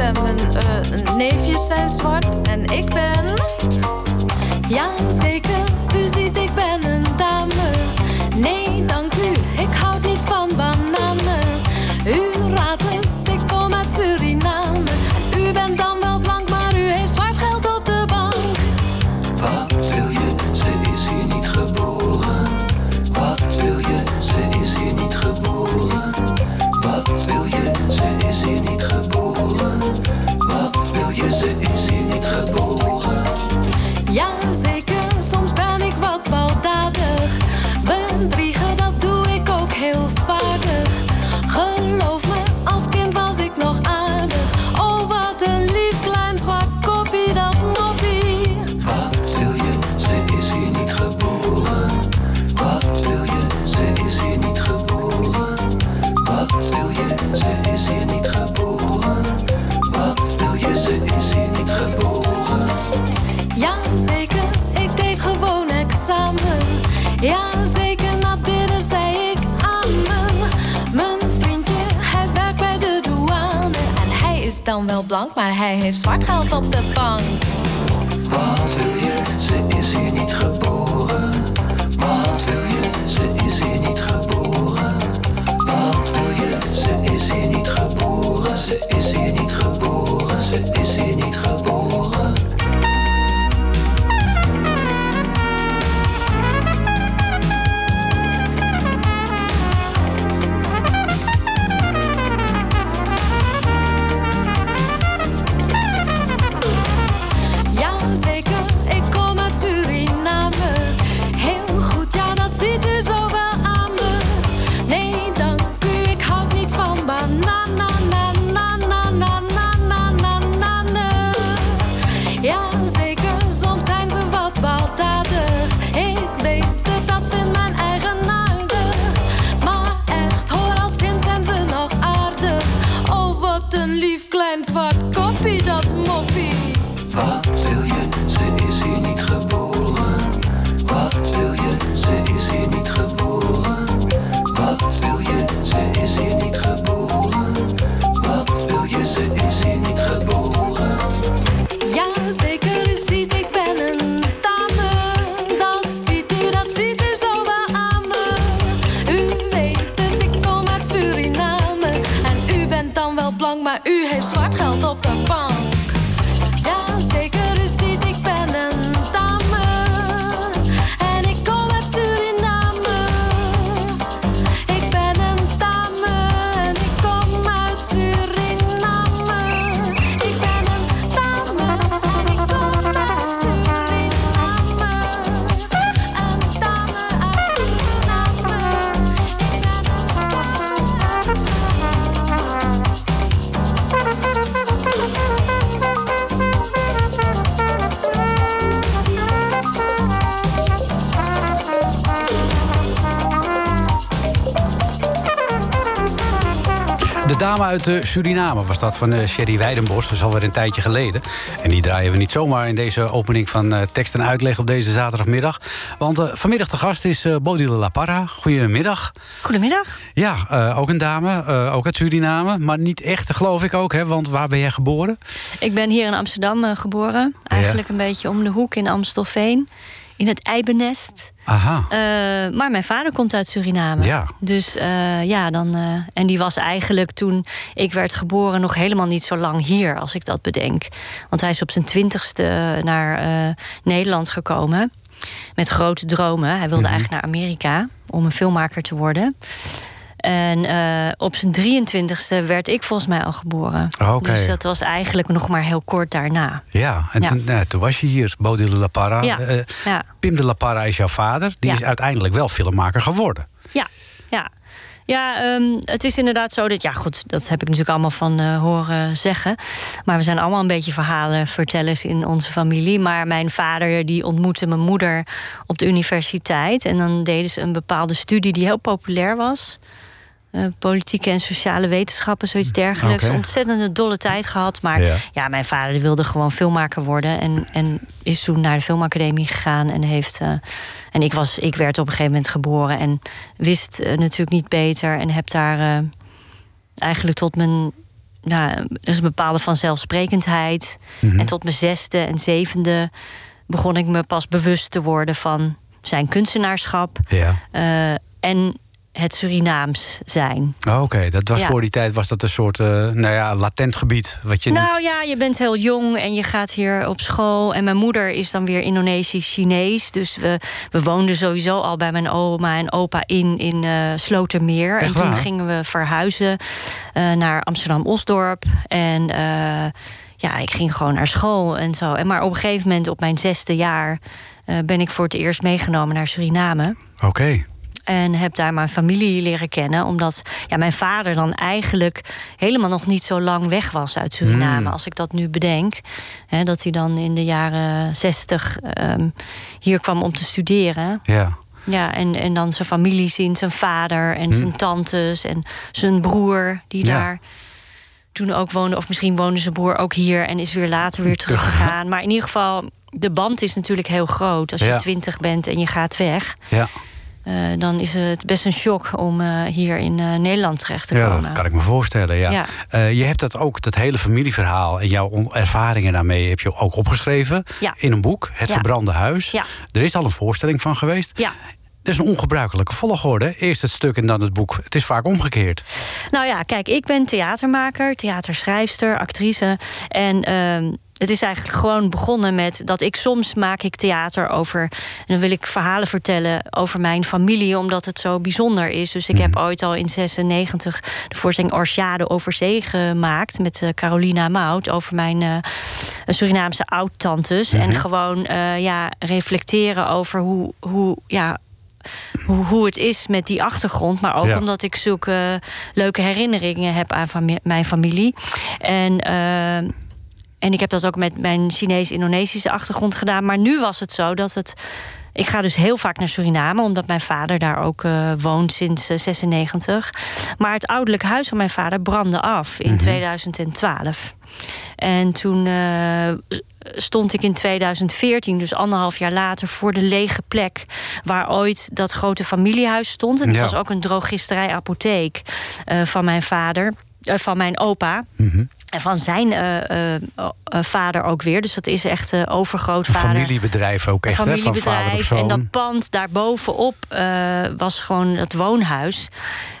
en mijn eh, neefjes zijn zwart. En ik ben... Ja, zeker. wel blank, maar hij heeft zwart geld op de bank. u heeft zwart geld op de bank. uit Suriname was dat van eh, Sherry Weidenbos. Dat is alweer een tijdje geleden. En die draaien we niet zomaar in deze opening van eh, tekst en uitleg op deze zaterdagmiddag. Want eh, vanmiddag de gast is Bodile La Parra. Goedemiddag. Goedemiddag. Ja, ook een dame, ook uit Suriname. Maar niet echt, geloof ik ook. Hè? Want waar ben jij geboren? Ik ben hier in Amsterdam geboren. Eigenlijk een beetje om de hoek in Amstelveen in het eibenest. Aha. Eh, maar mijn vader komt uit Suriname. Ja. Dus eh, ja, dan. Eh, en die was eigenlijk toen ik werd geboren nog helemaal niet zo lang hier, als ik dat bedenk. Want hij is op zijn twintigste naar Nederland gekomen. Met grote dromen. Hij wilde mhm. eigenlijk naar Amerika om een filmmaker te worden. En eh, op zijn 23ste werd ik volgens mij al geboren. Oké. Dus dat was eigenlijk nog maar heel kort daarna. Ja, en Ja. Toen, nou, toen was je hier, Bodil de La Parra. Ja, Eh, ja. Pim de La Parra is jouw vader. Die is uiteindelijk wel filmmaker geworden. Ja, ja. Ja, ehm, het is inderdaad zo dat... Ja, goed, dat heb ik natuurlijk allemaal van eh, horen zeggen. Maar we zijn allemaal een beetje verhalenvertellers in onze familie. Maar mijn vader die ontmoette mijn moeder op de universiteit. En dan deden ze een bepaalde studie die heel populair was. Eh, politieke en sociale wetenschappen, zoiets dergelijks. Ontzettende dolle tijd gehad. Maar Ja. ja. mijn vader die wilde gewoon filmmaker worden. En, en is toen naar de filmacademie gegaan. En, heeft, eh, en ik, was, ik werd op een gegeven moment geboren. En wist eh, natuurlijk niet beter. En heb daar eigenlijk tot mijn... Nou, is een bepaalde vanzelfsprekendheid. En tot mijn zesde en zevende begon ik me pas bewust te worden van zijn kunstenaarschap. Ja. en het Surinaams zijn. Oh, Oké, dat was Ja. voor die tijd was dat een soort eh, nou ja, latent gebied. Wat je Nou niet... ja, je bent heel jong en je gaat hier op school. En mijn moeder is dan weer Indonesisch-Chinees. Dus we, we woonden sowieso al bij mijn oma en opa in, in eh, Slotermeer. Echt en toen waar? gingen we verhuizen eh, naar Amsterdam-Osdorp. En ja, ik ging gewoon naar school en zo. En maar op een gegeven moment, op mijn zesde jaar... ben ik voor het eerst meegenomen naar Suriname. Oké. En heb daar mijn familie leren kennen. Omdat ja, mijn vader dan eigenlijk helemaal nog niet zo lang weg was uit Suriname. Hmm. Als ik dat nu bedenk. Hè, dat hij dan in de jaren zestig ehm, hier kwam om te studeren. Ja. Ja, en, en dan zijn familie zien, zijn vader en zijn tantes en zijn broer die Hmm. Ja. daar toen ook woonde. Of misschien woonde zijn broer ook hier en is weer later weer teruggegaan. Maar in ieder geval, de band is natuurlijk heel groot. Als je Ja. twintig bent en je gaat weg. Ja. Eh, dan is het best een shock om eh, hier in eh, Nederland terecht te ja, komen. dat kan ik me voorstellen. Ja. Ja. Je hebt dat ook, dat hele familieverhaal en jouw ervaringen daarmee heb je ook opgeschreven Ja. in een boek, Het Ja. Verbrande Huis. Ja. Er is al een voorstelling van geweest. Dat is een ongebruikelijke volgorde. Eerst het stuk en dan het boek. Het is vaak omgekeerd. Nou ja, kijk, ik ben theatermaker, theaterschrijfster, actrice. En ehm, het is eigenlijk gewoon begonnen met dat ik soms maak ik theater over. En dan wil ik verhalen vertellen over mijn familie, omdat het zo bijzonder is. Dus ik heb ooit al in 96 de voorstelling Orchade over zee gemaakt met eh, Carolina Mout over mijn eh, Surinaamse oud-tantes. En gewoon eh, ja, reflecteren over hoe, hoe ja, hoe, hoe het is met die achtergrond. Maar ook Ja. omdat ik zulke leuke herinneringen heb aan fami- mijn familie. En, eh, en ik heb dat ook met mijn Chinees-Indonesische achtergrond gedaan. Maar nu was het zo dat het. Ik ga dus heel vaak naar Suriname, omdat mijn vader daar ook eh, woont sinds eh, 96. Maar het ouderlijk huis van mijn vader brandde af in 2012. En toen eh, stond ik in 2014, dus anderhalf jaar later, voor de lege plek waar ooit dat grote familiehuis stond. En het Ja. was ook een drogisterij-apotheek eh, van mijn vader, eh, van mijn opa. En van zijn eh, eh, eh, vader ook weer. Dus dat is echt uh, Een overgrootvader. familiebedrijf ook echt, hè? Van vader zoon. En dat pand daarbovenop was gewoon het woonhuis.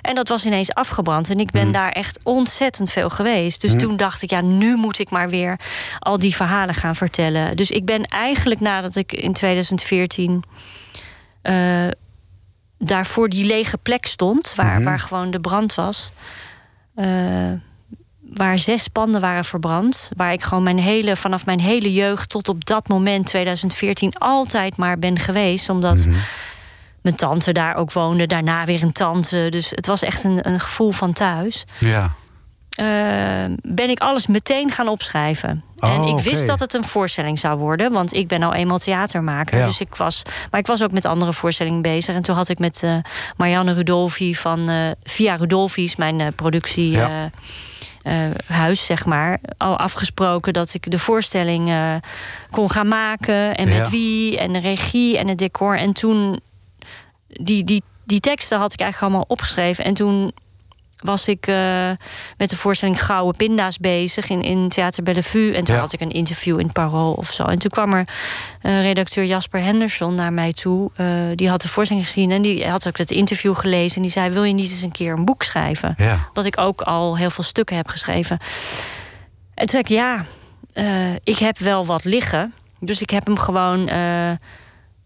En dat was ineens afgebrand. En ik ben daar echt ontzettend veel geweest. Dus toen dacht ik, ja, nu moet ik maar weer al die verhalen gaan vertellen. Dus ik ben eigenlijk nadat ik in 2014 eh daar voor die lege plek stond, waar, waar gewoon de brand was. Waar zes panden waren verbrand. Waar ik gewoon mijn hele, vanaf mijn hele jeugd tot op dat moment, 2014, altijd maar ben geweest. Omdat mijn tante daar ook woonde, daarna weer een tante. Dus het was echt een, een gevoel van thuis. Ja. Eh, ben ik alles meteen gaan opschrijven. Oh, en ik wist dat het een voorstelling zou worden, want ik ben nou eenmaal theatermaker. Ja. Dus ik was, maar ik was ook met andere voorstellingen bezig. En toen had ik met eh, Marianne Rudolfi van eh, Via Rudolfi's, mijn productie. Ja. Eh, huis, zeg maar, al afgesproken dat ik de voorstelling eh, kon gaan maken. En Ja. met wie, en de regie en het decor. En toen, die, die, die teksten had ik eigenlijk allemaal opgeschreven. En toen was ik eh, met de voorstelling Gouden Pinda's bezig in, in Theater Bellevue. En toen Ja. had ik een interview in Parool of zo. En toen kwam er eh, redacteur Jasper Henderson naar mij toe. Eh, die had de voorstelling gezien en die had ook het interview gelezen. En die zei, wil je niet eens een keer een boek schrijven? Ja. Dat ik ook al heel veel stukken heb geschreven. En toen zei ik, ja, ik heb wel wat liggen. Dus ik heb hem gewoon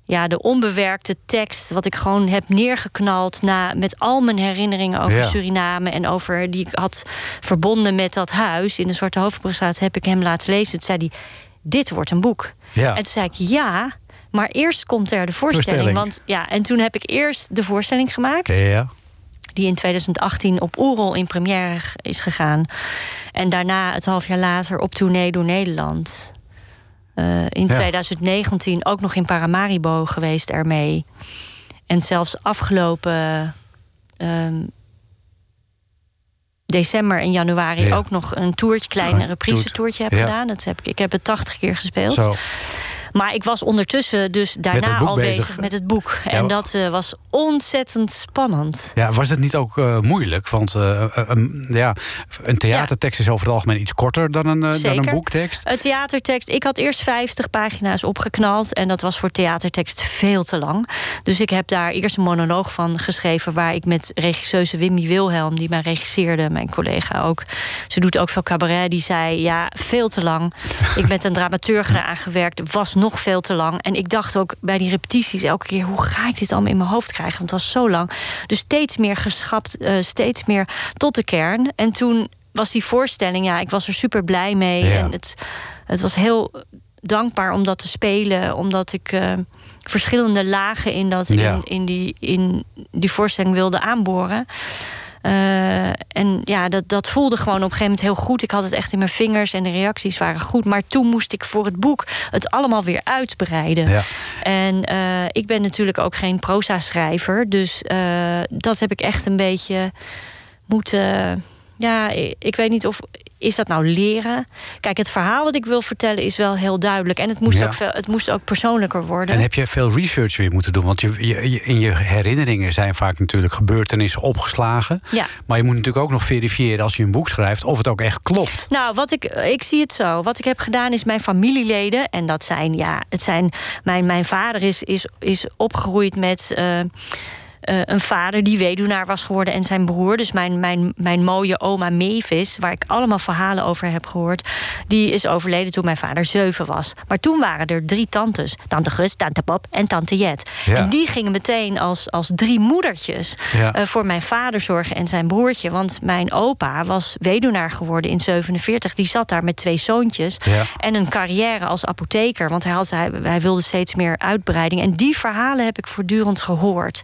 ja, de onbewerkte tekst, wat ik gewoon heb neergeknald na, met al mijn herinneringen over Ja. Suriname en over die ik had verbonden met dat huis in de Zwarte Hoofdbrugstraat, heb ik hem laten lezen. Toen zei hij: Dit wordt een boek. Ja. En toen zei ik ja, maar eerst komt er de voorstelling. Voorstelling. Want ja, en toen heb ik eerst de voorstelling gemaakt Ja. die in 2018 op Oerol in première is gegaan. En daarna, het half jaar later, op tournee door Nederland. Eh, in Ja. 2019 ook nog in Paramaribo geweest ermee. En zelfs afgelopen ehm, december en januari Ja. ook nog een toertje, klein reprise toert. toertje heb Ja. gedaan. Dat heb ik, ik heb het 80 keer gespeeld. Zo. Maar ik was ondertussen dus daarna al bezig. bezig. met het boek. Ja. En dat eh, was ontzettend spannend. Ja, was het niet ook eh, moeilijk? Want eh, een- ja, een theatertekst is over het algemeen iets korter dan een, dan een boektekst. Het theatertekst, ik had eerst 50 pagina's opgeknald. En dat was voor theatertekst veel te lang. Dus ik heb daar eerst een monoloog van geschreven. Waar ik met regisseuse Wimmy Wilhelm, die mij regisseerde, mijn collega ook. Ze doet ook veel cabaret. Die zei: Ja, veel te lang. ik ben een dramaturg eraan gewerkt. Was nog veel te lang. En ik dacht ook bij die repetities elke keer: hoe ga ik dit allemaal in mijn hoofd krijgen? Want het was zo lang. Dus steeds meer geschapt, eh, steeds meer tot de kern. En toen was die voorstelling, ja, ik was er super blij mee. Ja. En het, het was heel dankbaar om dat te spelen, omdat ik eh, verschillende lagen in, dat, Ja. in, in, die, in die voorstelling wilde aanboren. Eh, en ja, dat, dat voelde gewoon op een gegeven moment heel goed. Ik had het echt in mijn vingers en de reacties waren goed. Maar toen moest ik voor het boek het allemaal weer uitbreiden. Ja. En eh, ik ben natuurlijk ook geen proza-schrijver. Dus eh, dat heb ik echt een beetje moeten. Ja, ik, ik weet niet of. Is dat nou leren? Kijk, het verhaal wat ik wil vertellen is wel heel duidelijk. En het moest, Ja. ook, veel, het moest ook persoonlijker worden. En heb je veel research weer moeten doen? Want je, je, je- in je herinneringen zijn vaak natuurlijk gebeurtenissen opgeslagen. Ja. Maar je moet natuurlijk ook nog verifiëren als je een boek schrijft of het ook echt klopt. Nou, wat ik, ik zie het zo. Wat ik heb gedaan is mijn familieleden. En dat zijn, ja, het zijn. Mijn, mijn vader is, is, is opgegroeid met. eh, eh, een vader die weduwnaar was geworden en zijn broer. Dus mijn, mijn, mijn mooie oma Mavis, waar ik allemaal verhalen over heb gehoord, die is overleden toen mijn vader zeven was. Maar toen waren er drie tantes: Tante Gus, Tante Pop en Tante Jet. Ja. En die gingen meteen als, als drie moedertjes Ja. eh, voor mijn vader zorgen en zijn broertje. Want mijn opa was weduwnaar geworden in 47. Die zat daar met twee zoontjes. Ja. En een carrière als apotheker. Want hij, had, hij, hij wilde steeds meer uitbreiding. En die verhalen heb ik voortdurend gehoord.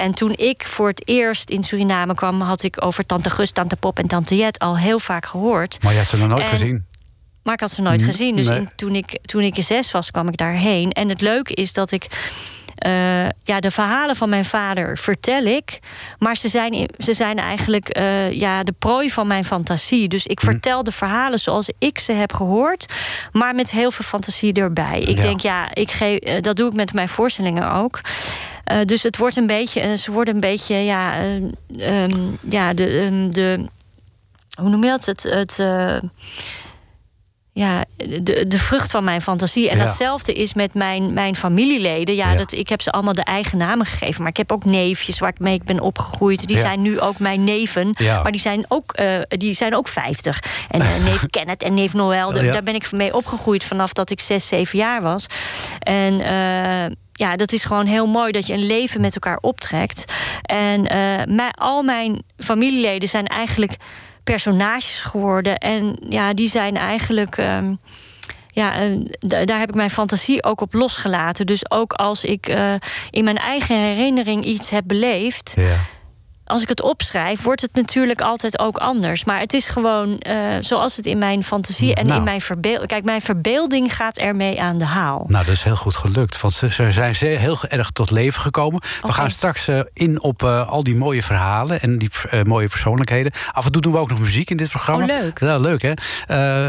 En toen ik voor het eerst in Suriname kwam, had ik over Tante Gus, Tante Pop en Tante Jet al heel vaak gehoord. Maar je had ze nog nooit En- gezien. Maar ik had ze nooit gezien. Dus nee. in- toen, ik, toen ik zes was, kwam ik daarheen. En het leuke is dat ik. eh, ja, de verhalen van mijn vader vertel ik. Maar ze zijn, ze zijn eigenlijk eh, ja, de prooi van mijn fantasie. Dus ik vertel de verhalen zoals ik ze heb gehoord. Maar met heel veel fantasie erbij. Ik Ja. denk, ja, ik geef, eh, dat doe ik met mijn voorstellingen ook. Eh, dus het wordt een beetje, eh, ze worden een beetje, ja, eh, ehm, ja de, ehm, de, hoe noem je dat? Het, het ja, de, de vrucht van mijn fantasie. En Ja. datzelfde is met mijn, mijn familieleden. Ja, Ja. Dat, ik heb ze allemaal de eigen namen gegeven. Maar ik heb ook neefjes waar ik mee ik ben opgegroeid. Die Ja. zijn nu ook mijn neven. Ja. Maar die zijn ook, die zijn ook 50. En neef Kenneth en neef Noël, daar ben ik mee opgegroeid vanaf dat ik 6, 7 jaar was. En ja, dat is gewoon heel mooi dat je een leven met elkaar optrekt. En eh, mij, al mijn familieleden zijn eigenlijk personages geworden. En ja, die zijn eigenlijk. ehm, ja, eh, daar heb ik mijn fantasie ook op losgelaten. Dus ook als ik eh, in mijn eigen herinnering iets heb beleefd, Ja. Als ik het opschrijf, wordt het natuurlijk altijd ook anders. Maar het is gewoon eh, zoals het in mijn fantasie en Nou. in mijn verbeelding. Kijk, mijn verbeelding gaat ermee aan de haal. Nou, dat is heel goed gelukt. Want ze, ze zijn zeer, heel erg tot leven gekomen. We gaan straks eh, in op eh, al die mooie verhalen en die mooie persoonlijkheden. Af en toe doen we ook nog muziek in dit programma. Oh, leuk. Ja, leuk hè.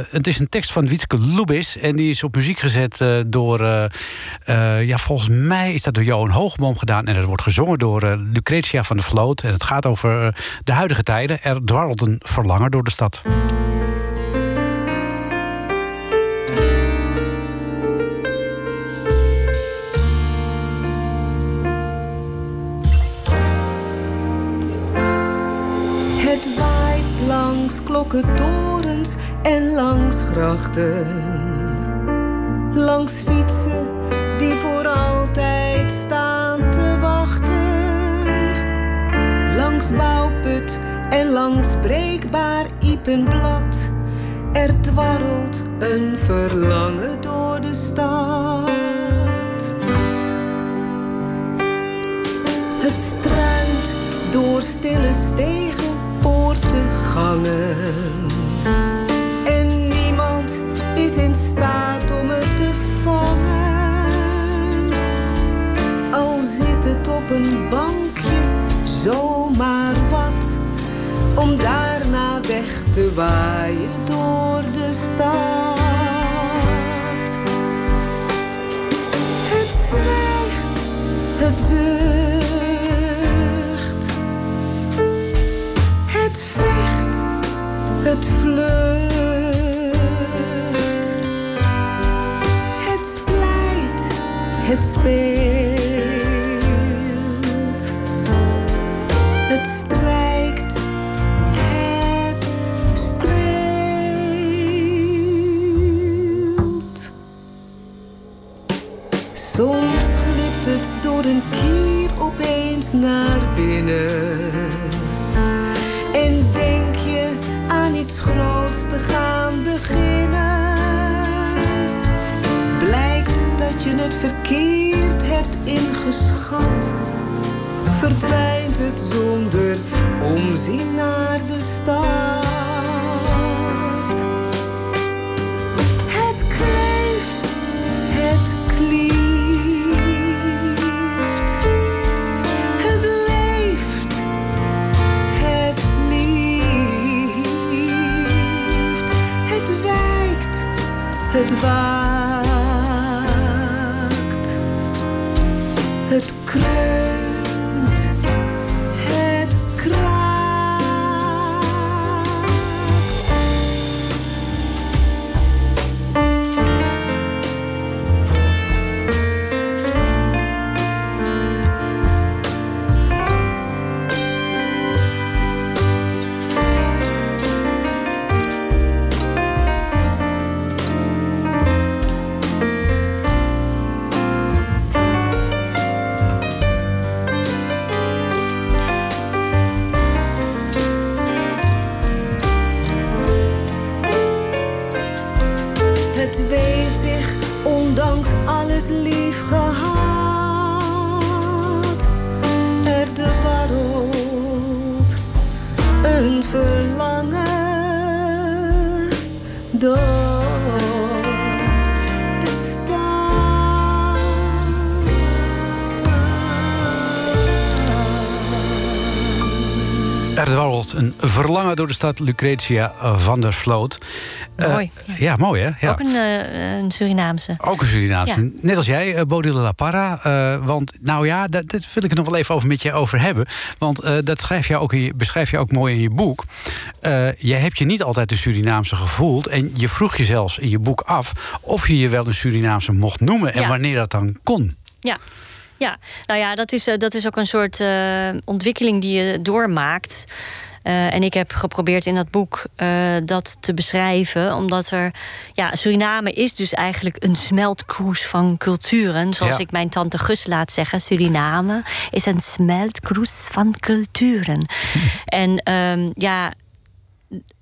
Het is een tekst van Wietske Lubis. En die is op muziek gezet door, ja, volgens mij is dat door Johan Hoogboom gedaan. En dat wordt gezongen door Lucretia van der Vloot. En het gaat over eh, de huidige tijden. Er dwarrelt een verlanger door de stad. Het waait langs klokkentorens en langs grachten. Langs fietsen die voor altijd langs en langs breekbaar Iepenblad. Er dwarrelt een verlangen door de stad. Het struint door stille stegen, poorten, gangen. En niemand is in staat om het te vangen. Al zit het op een waaien door de stad. Het zwijgt, het zucht. Het vecht, het vlucht. Het splijt, het speelt. Opeens naar binnen. En denk je aan iets groots te gaan beginnen. Blijkt dat je het verkeerd hebt ingeschat. Verdwijnt het zonder omzien naar de stad. Het een verlangen door de stad Lucretia van der Vloot. Eh, Mooi, ja. mooi hè? Ja. Ook een, eh, een Surinaamse. Ook een Surinaamse. Ja. Net als jij, uh, Bodil La Parra. want nou ja, dat, dat wil ik er nog wel even over met je over hebben. Want dat schrijf je ook in je, beschrijf je ook mooi in je boek. Je hebt je niet altijd een Surinaamse gevoeld. En je vroeg je zelfs in je boek af of je je wel een Surinaamse mocht noemen. En Ja. wanneer dat dan kon. Ja. Ja, nou ja, dat is, dat is ook een soort ontwikkeling die je doormaakt. Eh, en ik heb geprobeerd in dat boek eh, dat te beschrijven. Omdat er. Ja, Suriname is dus eigenlijk een smeltkroes van culturen. Zoals Ja. ik mijn tante Gus laat zeggen. Suriname is een smeltkroes van culturen. en ehm, ja.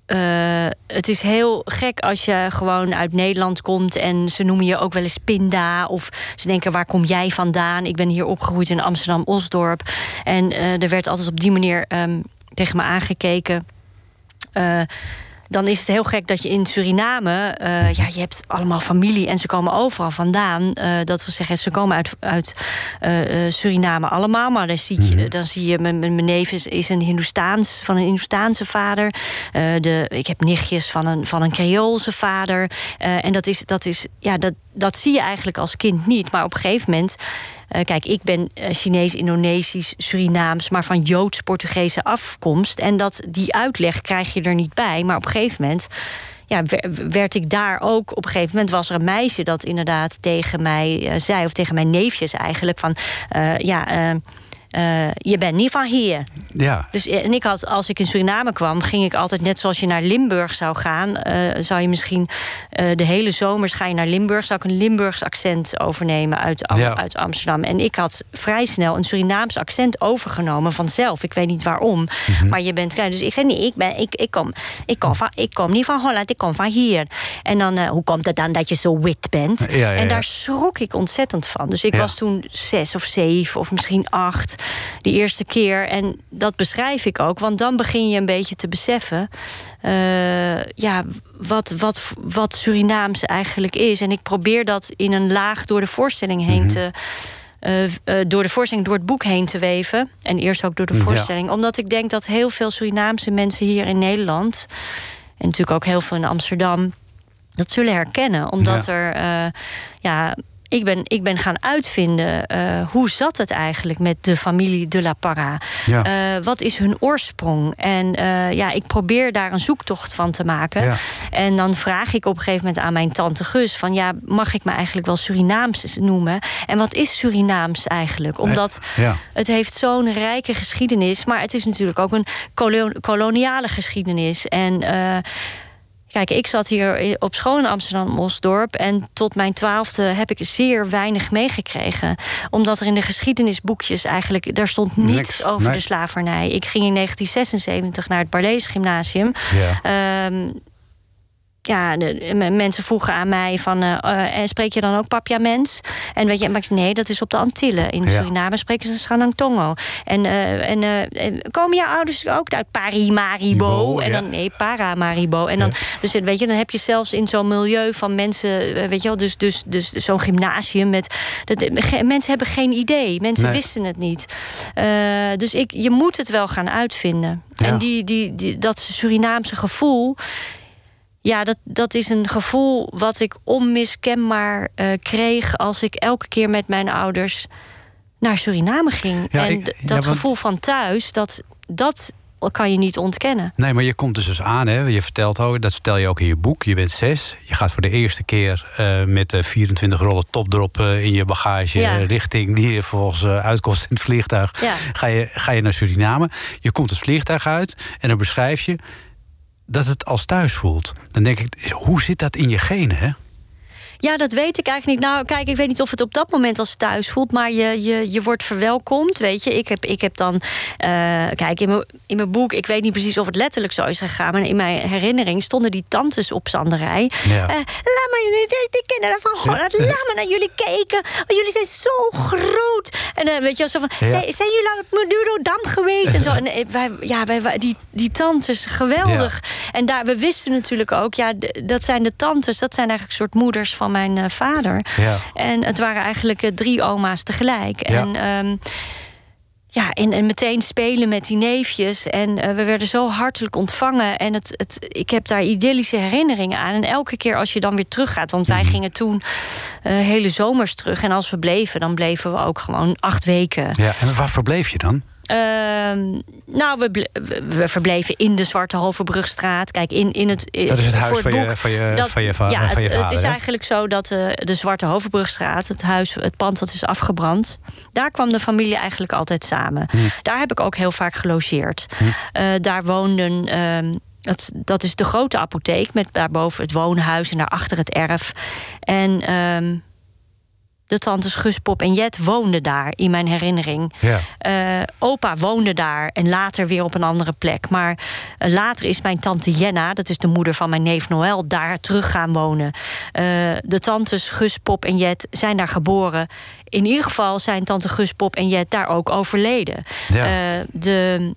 eh, het is heel gek als je gewoon uit Nederland komt en ze noemen je ook wel eens Pinda. Of ze denken: waar kom jij vandaan? Ik ben hier opgegroeid in Amsterdam-Osdorp. En er werd altijd op die manier ehm, tegen me aangekeken. Eh, dan is het heel gek dat je in Suriname, eh, ja, je hebt allemaal familie en ze komen overal vandaan. Eh, dat wil zeggen, ze komen uit, uit Suriname allemaal, maar dan zie je, dan zie je mijn, mijn neef is, is een Hindoestaans van een Hindoestaanse vader. De, ik heb nichtjes van een, van een Creoolse vader. En dat is, dat is, ja, dat, dat zie je eigenlijk als kind niet. Maar op een gegeven moment. Eh, kijk, ik ben eh, Chinees, Indonesisch, Surinaams, maar van Joods-Portugese afkomst. En dat, die uitleg krijg je er niet bij. Maar op een gegeven moment ja, wer- werd ik daar ook. Op een gegeven moment was er een meisje dat inderdaad tegen mij eh, zei, of tegen mijn neefjes eigenlijk, van ja. Eh, je bent niet van hier. Ja. Dus, eh, en ik had, als ik in Suriname kwam, ging ik altijd net zoals je naar Limburg zou gaan. eh, zou je misschien de hele zomers ga je naar Limburg. Zou ik een Limburgs accent overnemen uit, Am- Ja. uit Amsterdam. En ik had vrij snel een Surinaams accent overgenomen vanzelf. Ik weet niet waarom. Mhm. Maar je bent. Dus ik zei nee, ik, ben, ik, ik, kom, ik, kom van, ik kom niet van Holland, ik kom van hier. En dan, hoe komt het dan dat je zo wit bent? Ja. En daar schrok ik ontzettend van. Dus ik was toen zes of zeven of misschien acht die eerste keer. En dat beschrijf ik ook, want dan begin je een beetje te beseffen... eh, ja, wat, wat, wat Surinaams eigenlijk is. En ik probeer dat in een laag door de voorstelling heen te... eh, eh, door de voorstelling, door het boek heen te weven. En eerst ook door de Ja. voorstelling. Omdat ik denk dat heel veel Surinaamse mensen hier in Nederland... en natuurlijk ook heel veel in Amsterdam... dat zullen herkennen. Omdat Ja. er... ja, ik ben, ik ben gaan uitvinden eh, hoe zat het eigenlijk met de familie de la Parra. Ja. Eh, wat is hun oorsprong? En eh, ja, ik probeer daar een zoektocht van te maken. Ja. En dan vraag ik op een gegeven moment aan mijn tante Gus: van ja, mag ik me eigenlijk wel Surinaams noemen? En wat is Surinaams eigenlijk? Omdat Ja. het heeft zo'n rijke geschiedenis, maar het is natuurlijk ook een kolo- koloniale geschiedenis. En Kijk, ik zat hier op school in Amsterdam-Osdorp... en tot mijn twaalfde heb ik zeer weinig meegekregen. Omdat er in de geschiedenisboekjes eigenlijk... daar stond niets Niks, over nee. de slavernij. Ik ging in 1976 naar het Barlees Gymnasium. Ja. Ehm, ja, de, mensen vroegen aan mij van... eh, eh, en spreek je dan ook Papiaments? En weet je, maar ik zei, nee, dat is op de Antillen. In Ja. Suriname spreken ze Sanangtongo. En, eh, en eh, en komen jouw ouders ook uit Parimaribo? Bo, En ja. dan, nee, Paramaribo. En dan, dus weet je, dan heb je zelfs in zo'n milieu van mensen... weet je wel, dus, dus, dus zo'n gymnasium met... Dat, mensen hebben geen idee. Mensen Nee. wisten het niet. Dus ik, je moet het wel gaan uitvinden. Ja. En die, die, die, dat Surinaamse gevoel... Ja, dat, dat is een gevoel wat ik onmiskenbaar eh, kreeg als ik elke keer met mijn ouders naar Suriname ging. Ja, en ik- d- ja, dat gevoel van thuis, dat, dat kan je niet ontkennen. Nee, maar je komt dus, dus aan, hè? je vertelt ook, dat vertel je ook in je boek. Je bent zes, je gaat voor de eerste keer eh, met eh, 24 rollen topdrop eh, in je bagage... Richting die je vervolgens eh, uitkomt in het vliegtuig. Ga, je, ga je naar Suriname, je komt het vliegtuig uit... en dan beschrijf je dat het als thuis voelt. Dan denk ik, hoe zit dat in je genen, hè? Ja, dat weet ik eigenlijk niet. Nou, kijk, ik weet niet of het op dat moment als thuis voelt, maar je, je, je wordt verwelkomd. Weet je, ik heb, ik heb dan, eh, kijk, in mijn, in mijn boek, ik weet niet precies of het letterlijk zo is gegaan, maar in mijn herinnering stonden die tantes op Zanderij. Ja. Eh, laat maar, de kinderen van laat maar naar jullie kijken. Jullie zijn zo groot. En dan weet je zo van, Ja. zijn, zijn jullie aan het Madurodam geweest? En zo. En eh, wij, ja, wij, die, die tantes, geweldig. En daar, we wisten natuurlijk ook, ja, dat zijn de tantes, dat zijn eigenlijk soort moeders van mijn eh, vader. Ja. En het waren eigenlijk eh, drie oma's tegelijk. Ja. En, ehm, ja, en, en meteen spelen met die neefjes. En eh, we werden zo hartelijk ontvangen. En het, het, ik heb daar idyllische herinneringen aan. En elke keer als je dan weer teruggaat... want wij gingen toen hele zomers terug. En als we bleven, dan bleven we ook gewoon acht weken. Ja, en waar verbleef je dan? Ehm, nou, we, we- verbleven in de Zwarte Hovenbrugstraat. Kijk, in, in het. Dat is het huis van je- van je- van je va- ja, van het, je het vader, is hè? eigenlijk zo dat eh, de Zwarte Hovenbrugstraat, het huis, het pand dat is afgebrand, daar kwam de familie eigenlijk altijd samen. Hm. Daar heb ik ook heel vaak gelogeerd. Eh, daar woonden. ehm, dat, dat is de grote apotheek met daarboven het woonhuis en daarachter het erf. En ehm, de tantes Gus, Pop en Jet woonden daar in mijn herinnering. Ja. Eh, opa woonde daar en later weer op een andere plek. Maar eh, later is mijn tante Jenna, dat is de moeder van mijn neef Noël, daar terug gaan wonen. Eh, de tantes Gus, Pop en Jet zijn daar geboren. In ieder geval zijn tante Gus, Pop en Jet daar ook overleden. Ja. De,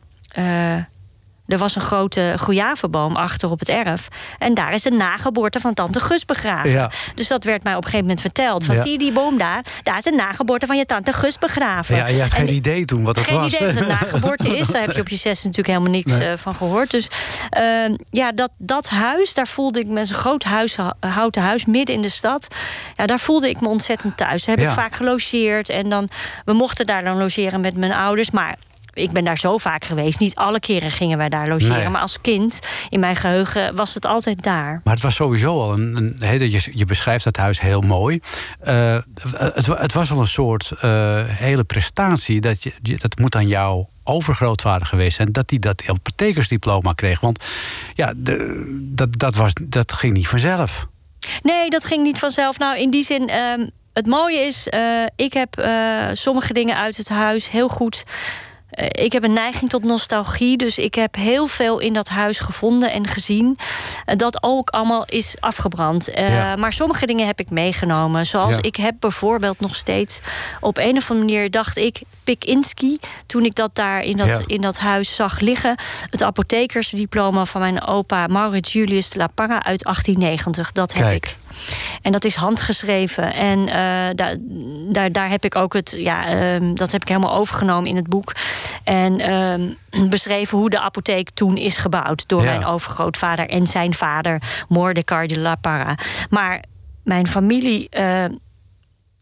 er was een grote goejavenboom achter op het erf. En daar is de nageboorte van tante Gus begraven. Ja. Dus dat werd mij op een gegeven moment verteld. Van, Ja. zie je die boom daar? Daar is de nageboorte van je tante Gus begraven. Ja, je had geen En- idee toen wat het geen was. idee wat een nageboorte is. Daar heb je op je zes natuurlijk helemaal niks Nee. eh, van gehoord. Dus eh, ja, dat, dat huis, daar voelde ik me... een groot huis, houten huis midden in de stad. Ja, daar voelde ik me ontzettend thuis. Daar heb Ja. ik vaak gelogeerd. En dan, we mochten daar dan logeren met mijn ouders. Maar ik ben daar zo vaak geweest. Niet alle keren gingen wij daar logeren. Nee. Maar als kind, in mijn geheugen, was het altijd daar. Maar het was sowieso al een. een je, je beschrijft dat huis heel mooi. Eh, het, het was al een soort eh, hele prestatie. Dat, je, dat moet aan jouw overgrootvader geweest zijn. Dat hij dat apothekersdiploma kreeg. Want ja, de, dat, dat, was, dat ging niet vanzelf. Nee, dat ging niet vanzelf. Nou, in die zin, ehm, het mooie is, eh, ik heb sommige dingen uit het huis heel goed. Eh, ik heb een neiging tot nostalgie, dus ik heb heel veel in dat huis gevonden en gezien. eh, dat ook allemaal is afgebrand. Eh, Ja. Maar sommige dingen heb ik meegenomen. Zoals Ja. ik heb bijvoorbeeld nog steeds op een of andere manier dacht ik Pikinski toen ik dat daar in dat, Ja. in dat huis zag liggen. Het apothekersdiploma van mijn opa Maurits Julius de la uit 1890. Dat heb Kijk. ik. En dat is handgeschreven. En eh, daar, daar, daar heb ik ook het, ja, ehm, dat heb ik helemaal overgenomen in het boek. En ehm, beschreven hoe de apotheek toen is gebouwd door Ja. mijn overgrootvader en zijn vader, Mordecai de la Parra. Maar mijn familie eh,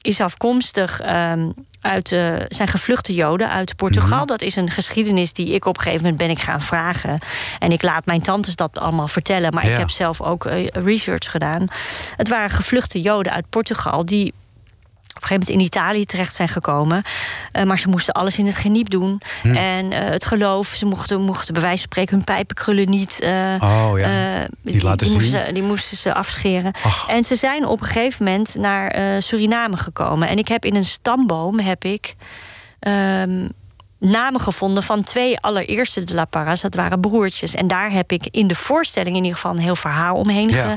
is afkomstig ehm, uit, eh, zijn gevluchte Joden uit Portugal. Mhm. Dat is een geschiedenis die ik op een gegeven moment ben ik gaan vragen. En ik laat mijn tantes dat allemaal vertellen. Maar Ja. ik heb zelf ook eh, research gedaan. Het waren gevluchte Joden uit Portugal die op een gegeven moment in Italië terecht zijn gekomen. Eh, maar ze moesten alles in het geniep doen. Hm. En eh, het geloof, ze mochten, mochten bij wijze van spreken hun pijpenkrullen niet. eh, Oh ja. Niet laten zien. moesten, die moesten ze afscheren. Ach. En ze zijn op een gegeven moment naar Suriname gekomen. En ik heb in een stamboom heb ik, ehm, namen gevonden van twee allereerste de La Parra's. Dat waren broertjes. En daar heb ik in de voorstelling in ieder geval een heel verhaal omheen Ja.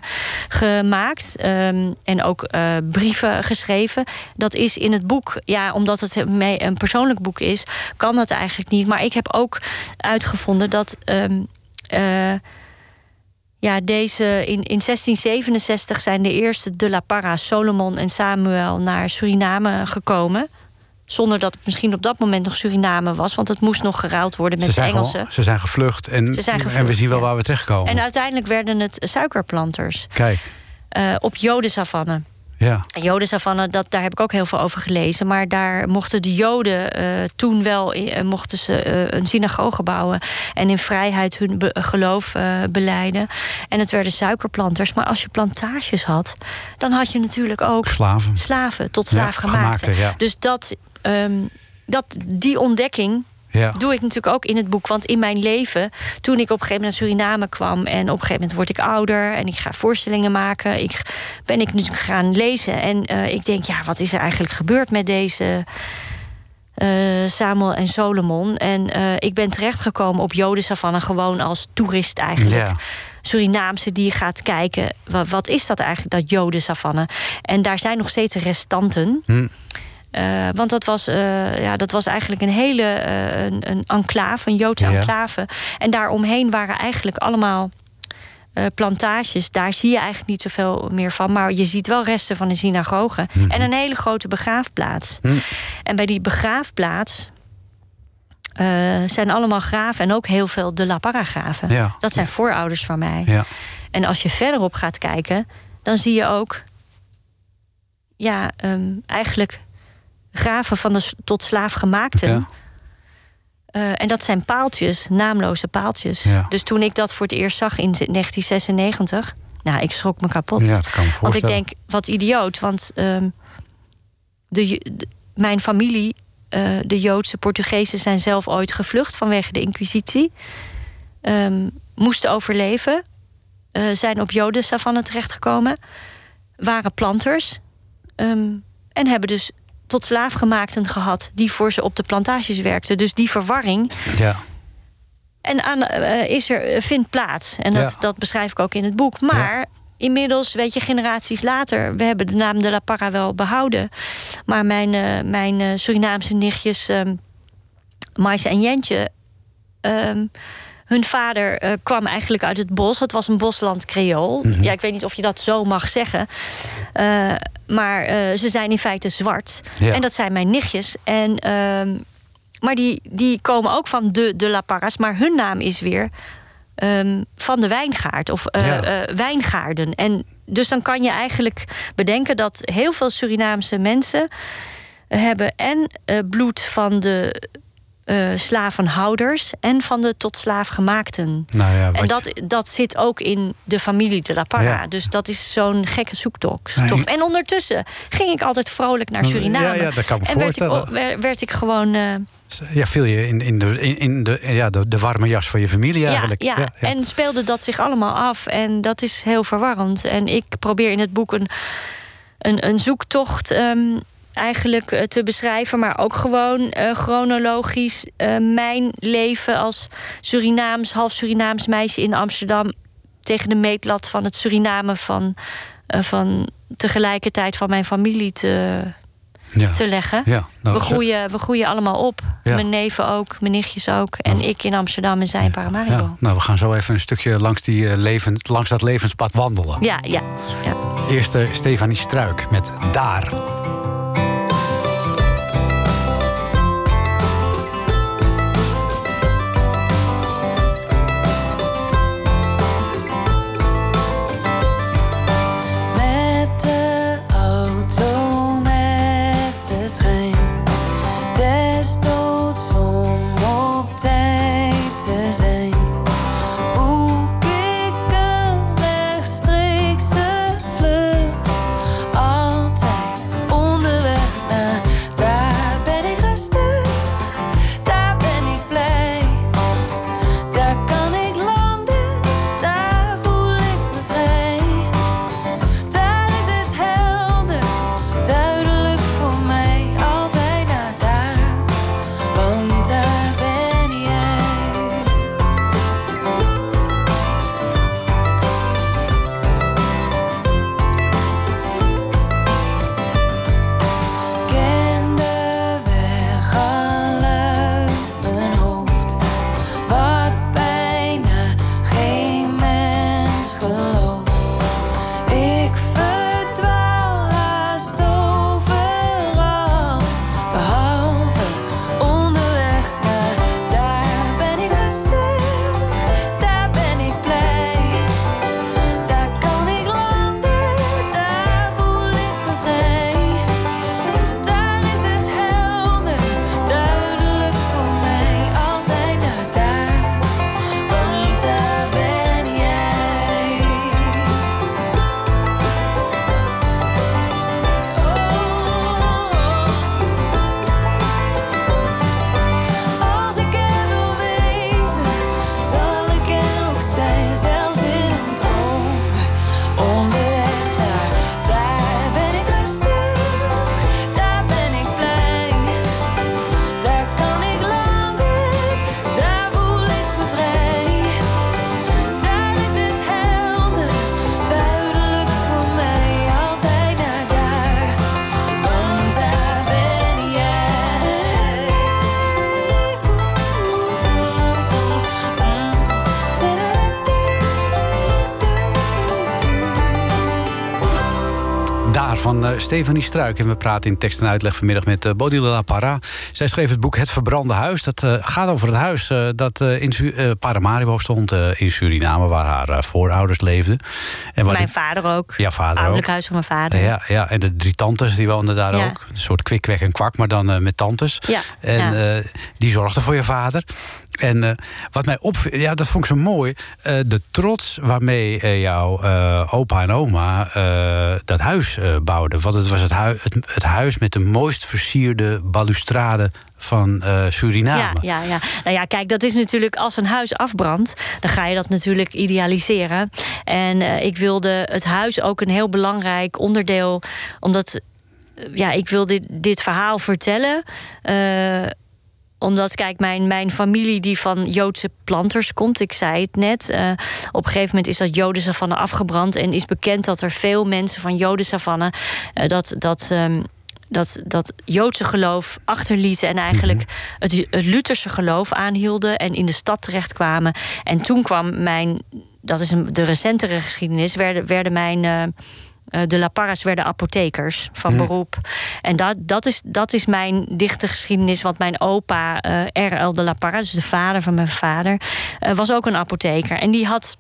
ge- gemaakt. Ehm, en ook eh, brieven geschreven. Dat is in het boek, ja, omdat het een persoonlijk boek is, kan dat eigenlijk niet. Maar ik heb ook uitgevonden dat. ehm, eh, ja, deze in, in 1667 zijn de eerste de la Parra, Solomon en Samuel, naar Suriname gekomen. Zonder dat het misschien op dat moment nog Suriname was, want het moest nog geruild worden met de Engelsen. ze zijn gevlucht en, zijn en we gevlucht, zien wel ja. waar we terechtkomen. En uiteindelijk werden het suikerplanters Kijk, eh, op Jodensavanne. ja. En Jodensavanne, dat, daar heb ik ook heel veel over gelezen. Maar daar mochten de Joden eh, toen wel eh, mochten ze, een synagoge bouwen. En in vrijheid hun be- geloof beleiden. En het werden suikerplanters. Maar als je plantages had, dan had je natuurlijk ook Slaven. slaven tot Ja, slaafgemaakte. gemaakte, ja. Dus dat, ehm, dat, die ontdekking Ja. doe ik natuurlijk ook in het boek. Want in mijn leven, toen ik op een gegeven moment naar Suriname kwam... en op een gegeven moment word ik ouder en ik ga voorstellingen maken... Ik, ben ik nu gaan lezen en eh, ik denk, ja, wat is er eigenlijk gebeurd met deze... eh, Samuel en Solomon. En eh, ik ben terechtgekomen op Jodensavanne gewoon als toerist eigenlijk. Ja. Surinaamse die gaat kijken, wat, wat is dat eigenlijk, dat Jodensavanne? En daar zijn nog steeds restanten. Hm. Eh, want dat was, eh, ja, dat was eigenlijk een hele eh, een, een enclave, een Joodse Ja. enclave. En daaromheen waren eigenlijk allemaal plantages. Daar zie je eigenlijk niet zoveel meer van. Maar je ziet wel resten van een synagoge. En een hele grote begraafplaats. Hm. En bij die begraafplaats zijn allemaal graven. En ook heel veel de La. Ja. Dat zijn voorouders van mij. Ja. En als je verderop gaat kijken, dan zie je ook, ja, ehm, eigenlijk graven van de tot slaafgemaakten. Ja. Eh, en dat zijn paaltjes, naamloze paaltjes. Ja. Dus toen ik dat voor het eerst zag in 1996, nou, ik schrok me kapot. Ja, dat kan me want ik denk, wat idioot, want ehm, de, de- mijn familie, eh, de Joodse Portugezen, zijn zelf ooit gevlucht vanwege de Inquisitie. Ehm, moesten overleven, eh, zijn op Jodensavanne terechtgekomen, waren planters ehm, en hebben dus tot slaafgemaakten gehad die voor ze op de plantages werkten. Dus die verwarring Ja. en aan, eh, is er, eh, vindt plaats. En dat, Ja. dat beschrijf ik ook in het boek. Maar inmiddels, weet je, generaties later... we hebben de naam de La Parra wel behouden. Maar mijn, eh, mijn Surinaamse nichtjes... Maisje en Jentje... ehm, hun vader kwam eigenlijk uit het bos. Het was een bosland creool. Mhm. Ja, ik weet niet of je dat zo mag zeggen. Maar eh, ze zijn in feite zwart. Ja. En dat zijn mijn nichtjes. En, ehm, maar die, die komen ook van de, de La Parras. Maar hun naam is weer ehm, van de wijngaard. Of eh, Ja. eh, wijngaarden. En dus dan kan je eigenlijk bedenken dat heel veel Surinaamse mensen hebben en bloed van de eh, slavenhouders en van de tot slaaf gemaakten. Nou ja, En dat, dat zit ook in de familie de La Parra. Ja. Dus dat is zo'n gekke zoektocht. Nee, En ondertussen ging ik altijd vrolijk naar Suriname. Ja, dat kan me en werd ik, werd, ik gewoon... eh, Ja, viel je in, in, de, in, in de, ja, de, de warme jas van je familie eigenlijk. Ja, ja. en speelde dat zich allemaal af. En dat is heel verwarrend. En ik probeer in het boek een, een, een zoektocht ehm, eigenlijk eh, te beschrijven... maar ook gewoon eh, chronologisch eh, mijn leven als Surinaams... half Surinaams meisje in Amsterdam... tegen de meetlat van het Suriname van, van tegelijkertijd van mijn familie te, ja. te leggen. Ja, nou, we, groeien, we groeien allemaal op. Ja. Mijn neven ook, mijn nichtjes ook. En ik in Amsterdam en zij in Paramaribo. Nou, we gaan zo even een stukje langs, die, leven, langs dat levenspad wandelen. Ja, ja, ja. Eerst Stefanie Struik met Daar. Stefanie Struik. En we praten in tekst en uitleg vanmiddag met eh Bodil La Parra. Zij schreef het boek Het Verbrande Huis. Dat eh, gaat over het huis eh, dat in Paramaribo stond in Suriname... waar haar voorouders leefden. En Mijn de- vader ook. Ja, vader Ouderlijk ook. huis van mijn vader. Ja, ja, en de drie tantes die woonden daar Ja. ook. Een soort kwik, en kwak, maar dan met tantes. Ja, En ja. die zorgden voor je vader. En wat mij opviel, ja, dat vond ik zo mooi. de trots waarmee jouw opa en oma dat huis bouwden. Het was het, hui- het, het huis met de mooist versierde balustrade van eh, Suriname. Ja, ja, ja. Nou ja, kijk, dat is natuurlijk als een huis afbrandt, dan ga je dat natuurlijk idealiseren. En eh, ik wilde het huis ook een heel belangrijk onderdeel, omdat eh, ja, ik wil dit, dit verhaal vertellen. Omdat, kijk, mijn, mijn familie die van Joodse planters komt, ik zei het net. eh, op een gegeven moment is dat Jodensavanne afgebrand. En is bekend dat er veel mensen van Jodensavanne. eh dat. dat ehm, dat, dat Joodse geloof achterlieten en eigenlijk het, het Lutherse geloof aanhielden en in de stad terechtkwamen. En toen kwam mijn, dat is een, de recentere geschiedenis, werden, werden mijn. eh, de La Parras werden apothekers van Mm. beroep. En dat, dat, is, dat is mijn dichte geschiedenis. Want mijn opa, eh R.L. de La Parra, dus de vader van mijn vader, eh, was ook een apotheker. En die had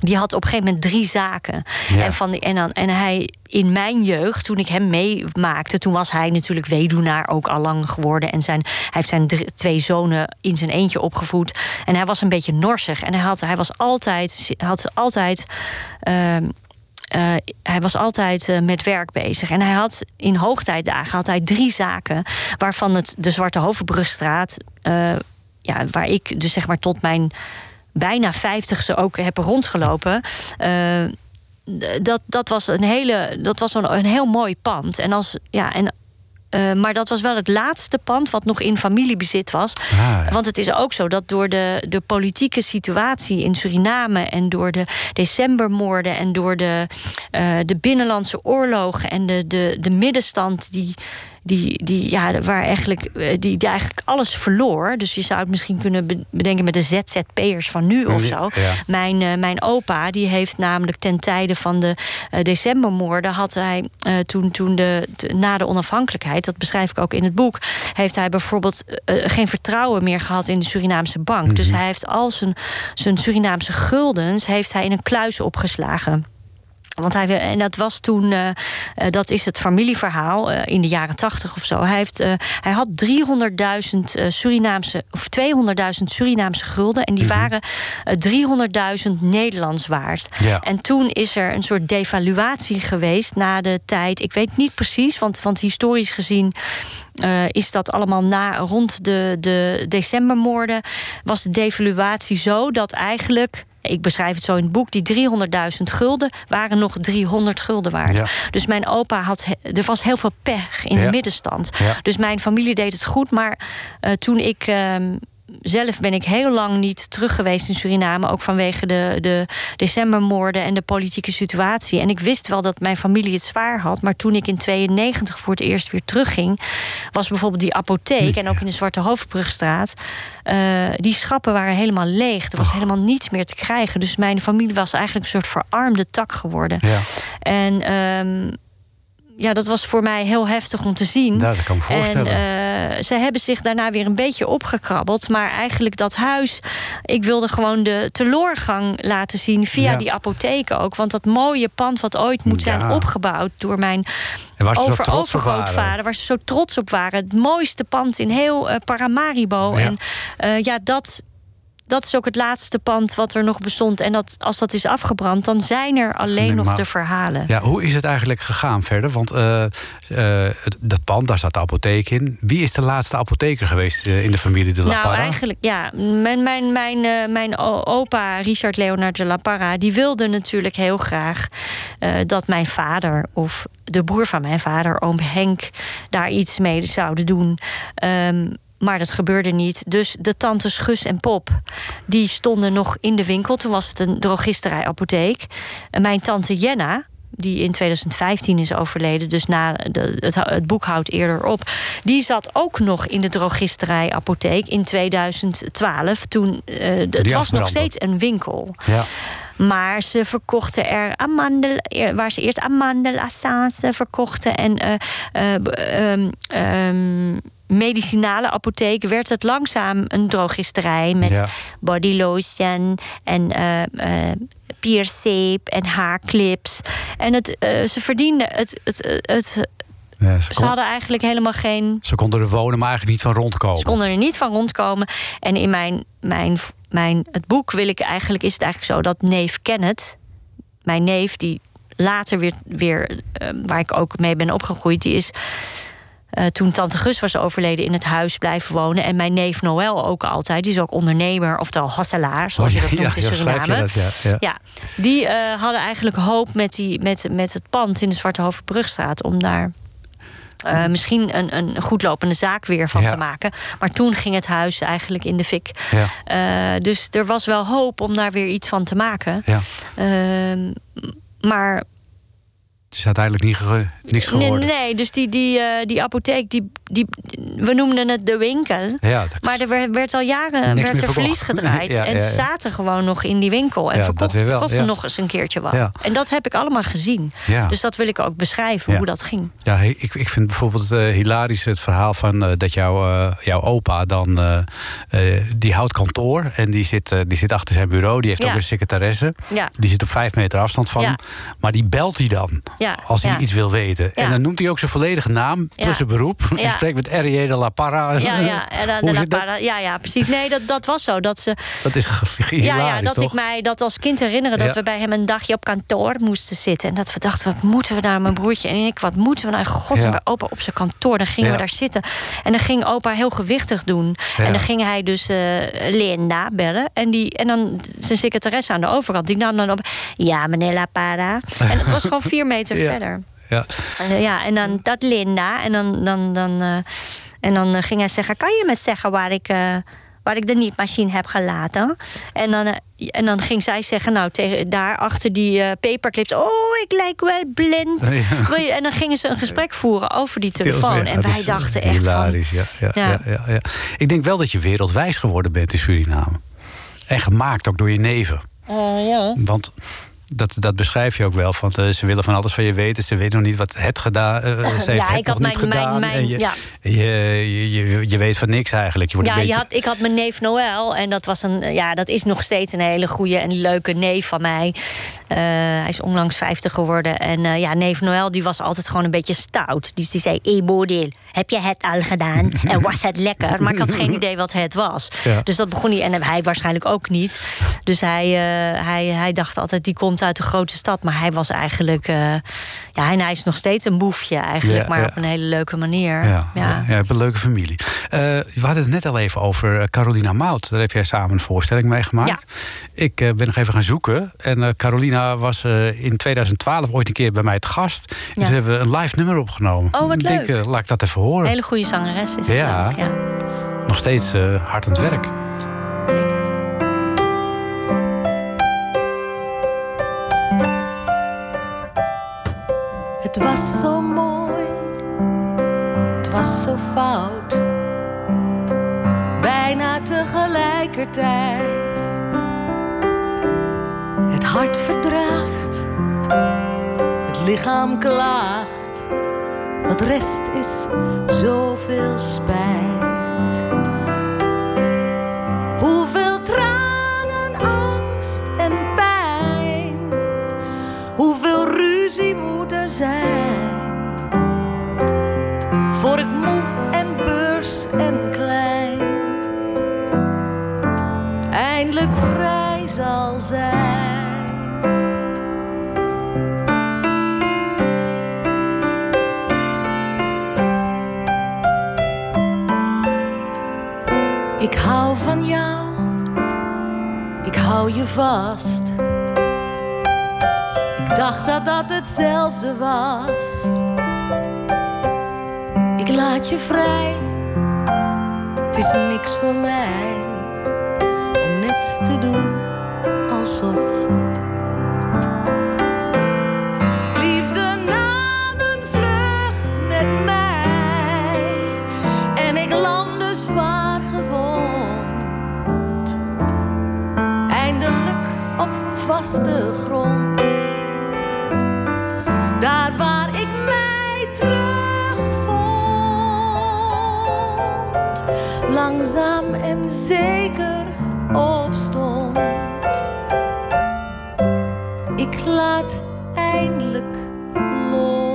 die had op een gegeven moment drie zaken. Ja. En, van die, en, dan, en hij in mijn jeugd, toen ik hem meemaakte, toen was hij natuurlijk weduwnaar ook al lang geworden. En zijn, hij heeft zijn drie- twee zonen in zijn eentje opgevoed. En hij was een beetje norsig. En hij, had, hij was altijd. Had altijd ehm, eh, hij was altijd eh, met werk bezig. En hij had in hoogtijdagen had hij drie zaken. Waarvan het de Zwarte Hovenbrugstraat. eh, ja, waar ik dus zeg maar tot mijn bijna vijftigste ook heb rondgelopen. dat, dat was een hele. Dat was een heel mooi pand. En als. Ja, en. Eh, maar dat was wel het laatste pand wat nog in familiebezit was. Ah, ja. Want het is ook zo dat door de, de politieke situatie in Suriname en door de decembermoorden en door de, eh, de binnenlandse oorlogen en de, de, de middenstand die. Die, die, ja, waar eigenlijk, eh, die, die eigenlijk alles verloor. Dus je zou het misschien kunnen be- bedenken met de ZZP'ers van nu of zo. Ja. Mijn, eh, mijn opa, die heeft namelijk ten tijde van de eh, decembermoorden... had hij toen, toen de, na de onafhankelijkheid... dat beschrijf ik ook in het boek... heeft hij bijvoorbeeld geen vertrouwen meer gehad in de Surinaamse bank. Dus hij heeft al zijn, zijn Surinaamse guldens... heeft hij in een kluis opgeslagen. Want hij, en dat was toen, eh, eh, dat is het familieverhaal eh, in de jaren tachtig of zo. Hij, heeft, hij had 300.000 eh, Surinaamse, of 200.000 Surinaamse gulden. En die waren eh, 300.000 Nederlands waard. Ja. En toen is er een soort devaluatie geweest na de tijd. Ik weet niet precies, want, want historisch gezien. is dat allemaal na rond de, de decembermoorden? Was de devaluatie zo dat eigenlijk. Ik beschrijf het zo in het boek. Die 300.000 gulden waren nog 300 gulden waard. Ja. Dus mijn opa had. Er was heel veel pech in Ja. de middenstand. Ja. Dus mijn familie deed het goed. Maar eh, toen ik. Zelf ben ik heel lang niet terug geweest in Suriname. Ook vanwege de, de decembermoorden en de politieke situatie. En ik wist wel dat mijn familie het zwaar had. Maar toen ik in 92 voor het eerst weer terugging... was bijvoorbeeld die apotheek en ook in de Zwarte Hoofdbrugstraat... eh, die schappen waren helemaal leeg. Er was helemaal niets meer te krijgen. Dus mijn familie was eigenlijk een soort verarmde tak geworden. Ja. En ehm, ja, dat was voor mij heel heftig om te zien. Ja, dat kan ik me voorstellen. En eh, ze hebben zich daarna weer een beetje opgekrabbeld. Maar eigenlijk dat huis... Ik wilde gewoon de teleurgang laten zien via Ja. die apotheken ook. Want dat mooie pand wat ooit moet zijn Ja. opgebouwd... door mijn over overgrootvader, waar ze zo trots op waren. Het mooiste pand in heel eh, Paramaribo. En eh, ja, dat, dat is ook het laatste pand wat er nog bestond. En dat, als dat is afgebrand, dan zijn er alleen Nee, nog maar- de verhalen. Ja, hoe is het eigenlijk gegaan verder? Want eh, eh, het- dat pand, daar zat de apotheek in. Wie is de laatste apotheker geweest eh, in de familie de La Nou, Parra? eigenlijk, ja. Mijn, mijn, mijn, mijn opa, Richard Leonard de La Parra... die wilde natuurlijk heel graag dat mijn vader... of de broer van mijn vader, oom Henk... daar iets mee zouden doen. Ehm, maar dat gebeurde niet. Dus de tantes Gus en Pop, die stonden nog in de winkel. Toen was het een drogisterij-apotheek. En mijn tante Jenna, die in 2015 is overleden, dus na de, het, het boek houdt eerder op. Die zat ook nog in de drogisterij-apotheek in 2012. Toen eh, het was nog steeds een winkel. Ja. Maar ze verkochten er amandel, waar ze eerst amandelassance verkochten en ehm, medicinale apotheek werd het langzaam een drogisterij met Ja. body lotion en eh, pierceep en haarclips. En het, eh, ze verdienden het, het, het, Ja, ze, ze hadden eigenlijk helemaal geen ze konden er wonen, maar eigenlijk niet van rondkomen. ze konden er niet van rondkomen. En in mijn, mijn, mijn, het boek wil ik eigenlijk, is het eigenlijk zo dat neef Kenneth, mijn neef, die later weer, weer waar ik ook mee ben opgegroeid, die is eh, toen tante Gus was overleden in het huis blijven wonen. En mijn neef Noël ook altijd. Die is ook ondernemer, oftewel hasselaar, zoals je dat noemt in ja, je Suriname. dat, ja, ja. Ja, die eh, hadden eigenlijk hoop met, die, met, met het pand in de Zwarte Hoofdbrugstraat om daar eh, misschien een, een goedlopende zaak weer van Ja. te maken. Maar toen ging het huis eigenlijk in de fik. Ja. Dus er was wel hoop om daar weer iets van te maken. Ja. Ehm, maar is uiteindelijk niet ge- niks nee, geworden. nee, dus die, die, eh, die apotheek die, die, we noemden het de winkel. Ja, dat- Maar er werd, werd al jaren werd er verlies gedraaid. Ja, en ja, ze zaten gewoon nog in die winkel. En verkochten nog eens een keertje wat. En dat heb ik allemaal gezien. Dus dat wil ik ook beschrijven, hoe dat ging. Ja, ik, ik vind bijvoorbeeld eh, hilarisch het verhaal van eh, dat jouw, jouw opa dan. die houdt kantoor en die zit, die zit achter zijn bureau. Die heeft ook een secretaresse. Ja. Die zit op vijf meter afstand van hem. Maar die belt hij dan Ja, als hij ja. iets wil weten. En dan noemt hij ook zijn volledige naam plus zijn beroep. En spreekt met R.J. de la Parra. Ja, de? Para- ja, ja, precies. Nee, dat, dat was zo. Dat ze, Dat is hilarisch, ja, ja, dat toch? ik mij dat als kind herinneren dat we bij hem een dagje op kantoor moesten zitten. En dat we dachten, wat moeten we daar, mijn broertje en ik, wat moeten we nou Ja. bij opa op zijn kantoor? Dan gingen we daar zitten. En dan ging opa heel gewichtig doen. En dan ging hij dus eh, Linda bellen. En, die, en dan zijn secretaresse aan de overkant, die nam dan op. Ja, meneer La Para. En het was gewoon vier meter Ja. verder. Ja. En, eh, ja, en dan dat Linda. En dan, dan, dan, eh, en dan eh, ging hij zeggen: Kan je me zeggen waar ik, eh, waar ik de niet-machine heb gelaten? En dan, en dan ging zij zeggen: Nou, tegen, daar achter die paperclips. Oh, ik lijk wel blind. Ja. Wil je- En dan gingen ze een gesprek voeren over die telefoon. Ja, en wij dachten echt hilarisch, van. ja, ja, Ja. ja. Ja, ja. Ik denk wel dat je wereldwijs geworden bent in Suriname. En gemaakt ook door je neven. eh, ja. Want dat, dat beschrijf je ook wel. Van, eh, ze willen van alles van je weten. Ze weten nog niet wat het gedaan eh, Ze heeft Ja, ik nog had niet mijn- mijn- je, ja. je, je, je, weet van niks eigenlijk. Je wordt Ja, een je had, ik had mijn neef Noël. En dat, was een, ja, dat is nog steeds een hele goede en leuke neef van mij. Eh, hij is onlangs 50 geworden. En eh, ja, neef Noël die was altijd gewoon een beetje stout. Dus die zei, hey Bodil, heb je het al gedaan? En was het lekker? Maar ik had geen idee wat het was. Ja. Dus dat begon hij. En hij waarschijnlijk ook niet. Dus hij, eh, hij, hij dacht altijd, die komt uit de grote stad. Maar hij was eigenlijk... eh, ja, en hij is nog steeds een boefje eigenlijk. Ja, maar ja. op een hele leuke manier. Ja, ja. ja, je hebt een leuke familie. Eh, we hadden het net al even over eh, Carolina Mout. Daar heb jij samen een voorstelling mee gemaakt. Ik ben nog even gaan zoeken. En Carolina was in 2012 ooit een keer bij mij te gast. En toen hebben we een live nummer opgenomen. Oh, wat ik denk, leuk. laat ik dat even horen. Een hele goede zangeres is het Ja. ook. Ja. Nog steeds hard aan het werk. Zeker. Het was zo mooi, het was zo fout. Bijna tegelijkertijd. Het hart verdraagt, het lichaam klaagt. Wat rest is zoveel spijt. Zijn? Voor ik moe en beurs en klein eindelijk vrij zal zijn. Ik hou van jou, ik hou je vast. Ik dacht dat dat hetzelfde was. Ik laat je vrij, het is niks voor mij om net te doen alsof. Liefde nam zeker opstond. Ik laat eindelijk los.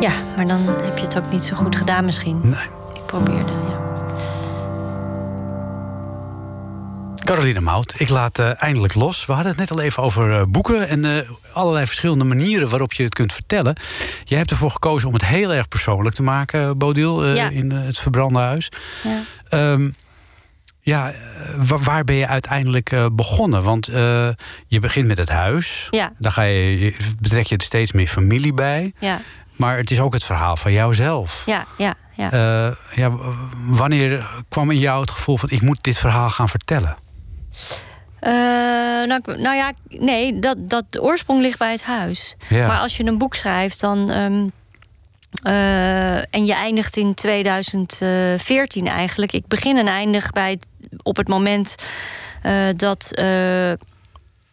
Ja, maar dan heb je het ook niet zo goed gedaan misschien. Nee. Ik probeerde, Caroline Mout, ik laat eh, eindelijk los. We hadden het net al even over eh, boeken en eh, allerlei verschillende manieren waarop je het kunt vertellen. Jij hebt ervoor gekozen om het heel erg persoonlijk te maken, Bodil, Ja. in het verbrande huis. ja. Ehm, ja, wa- waar ben je uiteindelijk begonnen? Want je begint met het huis. Ja. Dan ga je, betrek je er steeds meer familie bij. Ja, Maar het is ook het verhaal van jouzelf. ja, ja, ja. Ja, wanneer kwam in jou het gevoel van ik moet dit verhaal gaan vertellen? Eh, nou, nou ja, nee, dat, dat de oorsprong ligt bij het huis. Ja. Maar als je een boek schrijft, dan. ehm, eh, en je eindigt in 2014 eigenlijk. Ik begin en eindig bij het- op het moment eh, dat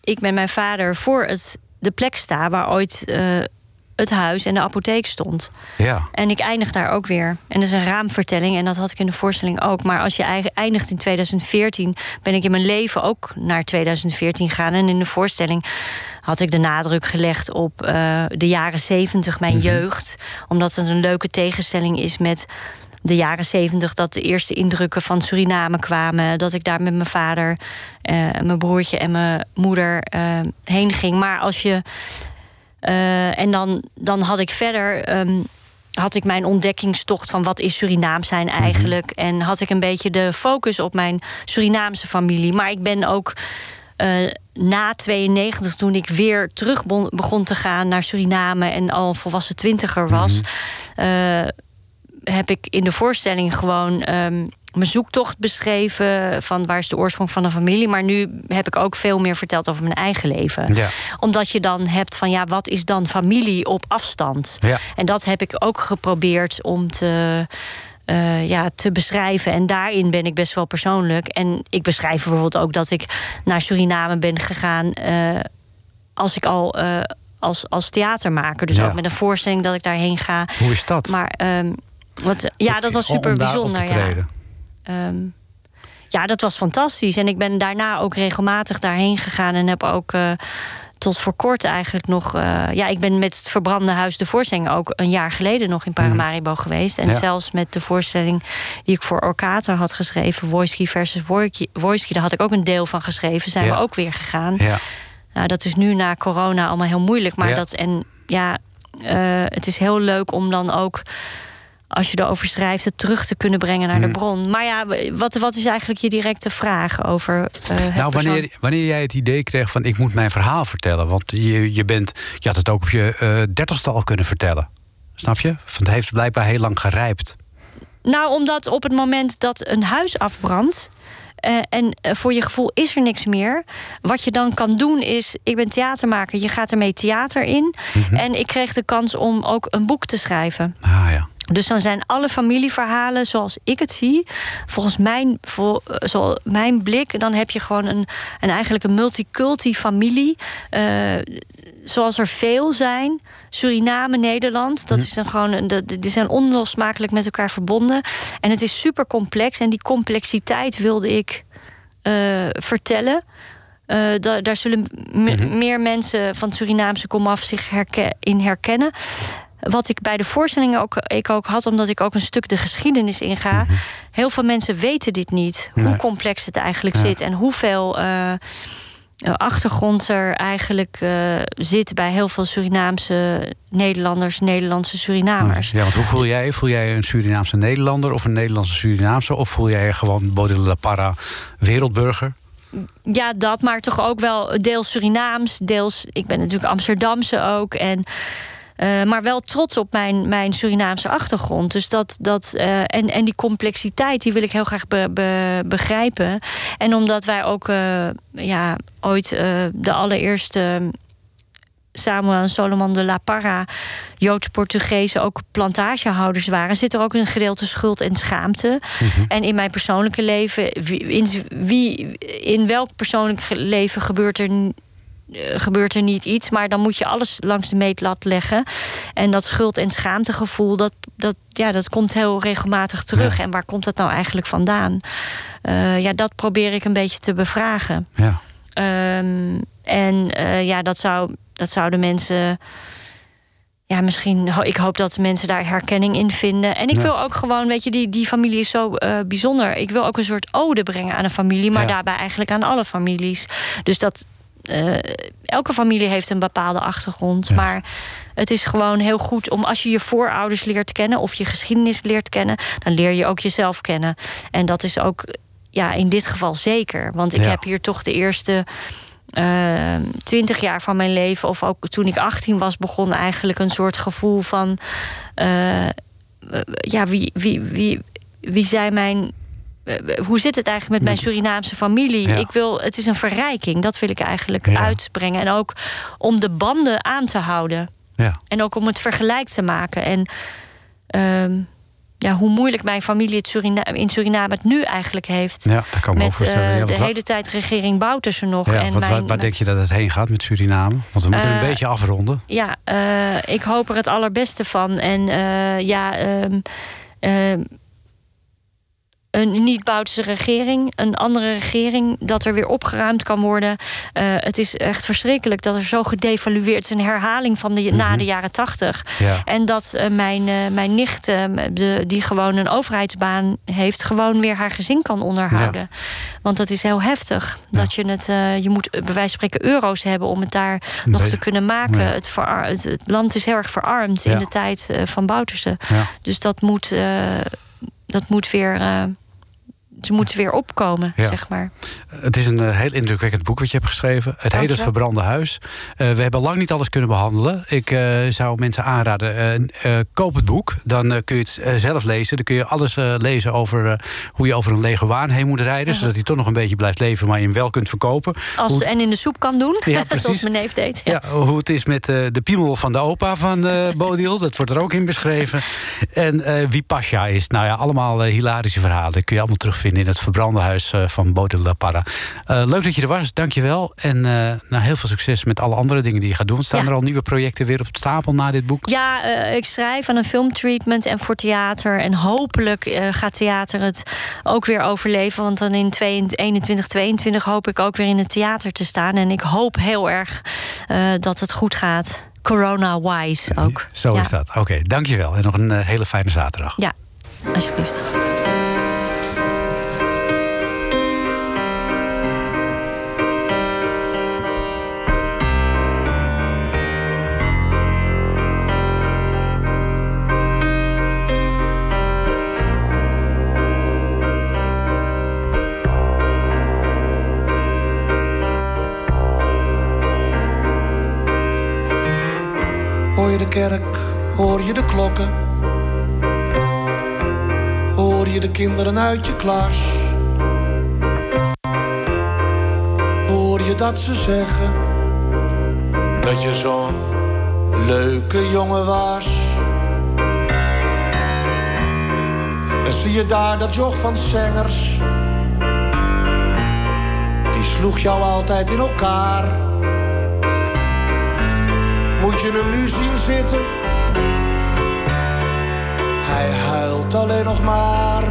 ik met mijn vader voor het, de plek sta waar ooit het huis en de apotheek stond. Ja. En ik eindig daar ook weer. En dat is een raamvertelling en dat had ik in de voorstelling ook. Maar als je eindigt in 2014, ben ik in mijn leven ook naar 2014 gegaan. En in de voorstelling had ik de nadruk gelegd op eh, de jaren 70, mijn jeugd. Omdat het een leuke tegenstelling is met de jaren 70 dat de eerste indrukken van Suriname kwamen. Dat ik daar met mijn vader, eh, mijn broertje en mijn moeder eh, heen ging. Maar als je. Eh, en dan, dan had ik verder. ehm, had ik mijn ontdekkingstocht van wat is Surinaam zijn eigenlijk. En had ik een beetje de focus op mijn Surinaamse familie. Maar ik ben ook eh, na 92, toen ik weer terug begon te gaan naar Suriname en al volwassen twintiger was, eh, heb ik in de voorstelling gewoon ehm, mijn zoektocht beschreven van waar is de oorsprong van een familie. Maar nu heb ik ook veel meer verteld over mijn eigen leven. Ja. Omdat je dan hebt van ja, wat is dan familie op afstand? Ja. En dat heb ik ook geprobeerd om te, eh, ja, te beschrijven. En daarin ben ik best wel persoonlijk. En ik beschrijf bijvoorbeeld ook dat ik naar Suriname ben gegaan eh, als ik al. eh, als, als theatermaker. Dus Ja. ook met een voorstelling dat ik daarheen ga. Hoe is dat? Maar ehm, wat, ja, dat was super bijzonder. Ja. Ehm, ja, dat was fantastisch. En ik ben daarna ook regelmatig daarheen gegaan en heb ook eh, tot voor kort eigenlijk nog. eh, ja, ik ben met het verbrande huis de voorstelling ook een jaar geleden nog in Paramaribo geweest. En Mhm. Ja. zelfs met de voorstelling die ik voor Orkater had geschreven, Wojski versus Wojski, daar had ik ook een deel van geschreven. Zijn Ja. we ook weer gegaan. Ja. Nou, dat is nu na corona allemaal heel moeilijk. Maar dat en ja, eh, het is heel leuk om dan ook. Als je erover schrijft, het terug te kunnen brengen naar Hmm. de bron. Maar ja, wat, wat is eigenlijk je directe vraag over. het Nou, wanneer, wanneer jij het idee kreeg van ik moet mijn verhaal vertellen. Want je, je, bent, je had het ook op je eh, dertigste al kunnen vertellen. Snap je? Want het heeft blijkbaar heel lang gerijpt. Nou, omdat op het moment dat een huis afbrandt. eh, en voor je gevoel is er niks meer. Wat je dan kan doen is, ik ben theatermaker, je gaat ermee theater in. Mhm. En ik kreeg de kans om ook een boek te schrijven. Ah ja. Dus dan zijn alle familieverhalen zoals ik het zie, volgens mijn, vol, zo, mijn blik, dan heb je gewoon een, een eigenlijk een multiculti familie. eh, zoals er veel zijn. Suriname, Nederland. Dat is dan gewoon, de- die zijn onlosmakelijk met elkaar verbonden. En het is super complex. En die complexiteit wilde ik eh, vertellen. Eh, da- daar zullen m- meer mensen van het Surinaamse komaf zich in herkennen. Wat ik bij de voorstellingen ook, ik ook had, omdat ik ook een stuk de geschiedenis inga. Heel veel mensen weten dit niet. Nee. Hoe complex het eigenlijk Ja. zit. En hoeveel eh, eh, achtergrond er eigenlijk eh, zit bij heel veel Surinaamse Nederlanders, Nederlandse Surinamers. Ja, want hoe voel jij? Voel jij een Surinaamse Nederlander of een Nederlandse Surinaamse? Of voel jij je gewoon Bode la Parra wereldburger? Ja, dat, maar toch ook wel deels Surinaams, deels. Ik ben natuurlijk Amsterdamse ook. En, eh, maar wel trots op mijn, mijn Surinaamse achtergrond. Dus dat, dat, eh, en, en die complexiteit, die wil ik heel graag be- be- begrijpen. En omdat wij ook eh, ja, ooit de allereerste. Samuel en Solomon de La Parra, Joods-Portugezen, ook plantagehouders waren, zit er ook een gedeelte schuld en schaamte. En in mijn persoonlijke leven, wie, in, wie, in welk persoonlijk leven gebeurt er, gebeurt er niet iets, maar dan moet je alles langs de meetlat leggen. En dat schuld- en schaamtegevoel, dat, dat, ja, dat komt heel regelmatig terug. Ja. En waar komt dat nou eigenlijk vandaan? Eh, ja, dat probeer ik een beetje te bevragen. Ja. Ehm, en eh, ja, dat, zou, dat zouden mensen. Ja, misschien. Ik hoop dat mensen daar herkenning in vinden. En ik Ja. wil ook gewoon, weet je, die, die familie is zo eh, bijzonder. Ik wil ook een soort ode brengen aan een familie, maar Ja. daarbij eigenlijk aan alle families. Dus dat. Eh, elke familie heeft een bepaalde achtergrond. Ja. Maar het is gewoon heel goed om als je je voorouders leert kennen of je geschiedenis leert kennen, dan leer je ook jezelf kennen. En dat is ook ja, in dit geval zeker. Want ik Ja. heb hier toch de eerste eh, twintig jaar van mijn leven, of ook toen ik 18 was, begon eigenlijk een soort gevoel van. eh, eh, ja, wie, wie, wie, wie zijn mijn. Eh, hoe zit het eigenlijk met mijn Surinaamse familie? Ja. Ik wil, het is een verrijking, dat wil ik eigenlijk Ja. uitbrengen. En ook om de banden aan te houden. Ja. En ook om het vergelijk te maken. En ehm, ja, hoe moeilijk mijn familie het Surina in Suriname het nu eigenlijk heeft. Ja, dat kan ik me ook Met voorstellen. eh, Ja, de hele tijd regering Boutersen nog. Ja, en want waar, mijn, waar denk je dat het heen gaat met Suriname? Want we moeten Eh, een beetje afronden. Ja, eh, ik hoop er het allerbeste van. En eh, ja, ehm, ehm, een niet-Boutische regering, een andere regering, dat er weer opgeruimd kan worden. Eh, het is echt verschrikkelijk dat er zo gedevalueerd is een herhaling van de, na de jaren tachtig. Ja. En dat eh, mijn, eh, mijn nicht, de, die gewoon een overheidsbaan heeft, gewoon weer haar gezin kan onderhouden. Want dat is heel heftig. Dat je het, je moet bij wijze van spreken euro's hebben om het daar nog te kunnen maken. Het, verar- het, het land is heel erg verarmd in de tijd van Bouterse. Dus dat moet, dat moet weer. Ze moeten weer opkomen, Ja. zeg maar. Het is een eh, heel indrukwekkend boek wat je hebt geschreven. Het heet Het. Verbrande Huis. Eh, we hebben lang niet alles kunnen behandelen. Ik eh, zou mensen aanraden, koop het boek. Dan kun je het zelf lezen. Dan kun je alles lezen over hoe je over een lege waan heen moet rijden. Zodat hij toch nog een beetje blijft leven, maar je hem wel kunt verkopen. Als, Hoe- en in de soep kan doen, Ja, zoals mijn neef deed. Ja. Ja, hoe het is met de piemel van de opa van Bodil. Dat wordt er ook in beschreven. En wie Pasha is. Nou ja, allemaal hilarische verhalen. kun je allemaal terugvinden in het verbrande huis eh, van Bodil La Parra. Eh, leuk dat je er was, dankjewel. En eh, nou, heel veel succes met alle andere dingen die je gaat doen. Staan Ja. er al nieuwe projecten weer op stapel na dit boek? Ja, ik schrijf aan een filmtreatment en voor theater. En hopelijk gaat theater het ook weer overleven. Want dan in 2021, 22 hoop ik ook weer in het theater te staan. En ik hoop heel erg dat het goed gaat. Corona-wise ook. Zo ja. is dat. Oké, dankjewel. En nog een hele fijne zaterdag. Ja, alsjeblieft. Kerk, hoor je de klokken? Hoor je de kinderen uit je klas? Hoor je dat ze zeggen dat je zo'n leuke jongen was? En zie je daar dat joch van zengers? Die sloeg jou altijd in elkaar. Moet je hem nu zien zitten? Hij huilt alleen nog maar.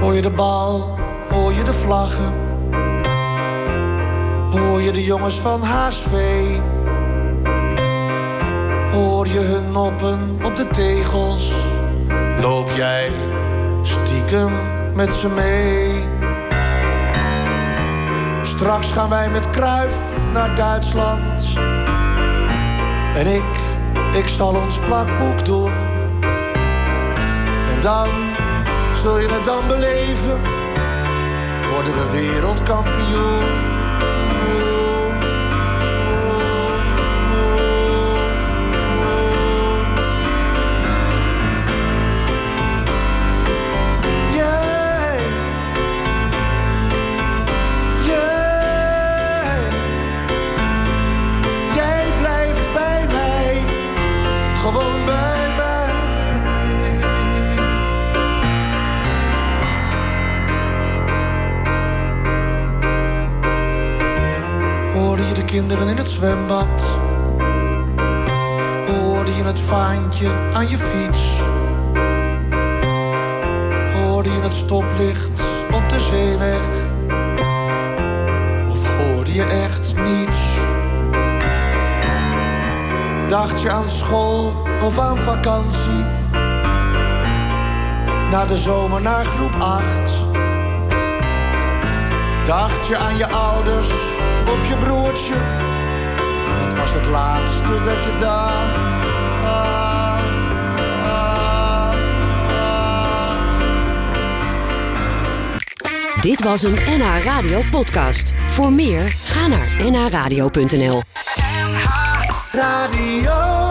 Hoor je de bal, hoor je de vlaggen? Hoor je de jongens van HSV? Hoor je hun noppen op de tegels? Loop jij stiekem met ze mee? Straks gaan wij met Kruif naar Duitsland. En ik, ik zal ons plakboek doen. En dan zul je het dan beleven. Worden we wereldkampioen. Kinderen in het zwembad? Hoorde je het vaantje aan je fiets? Hoorde je het stoplicht op de zeeweg? Of hoorde je echt niets? Dacht je aan school of aan vakantie? Na de zomer naar groep 8. Dacht je aan je ouders of je broertje? Wat was het laatste dat je daar? Dit was een NH Radio podcast. Voor meer, ga naar nhradio.nl. Radio.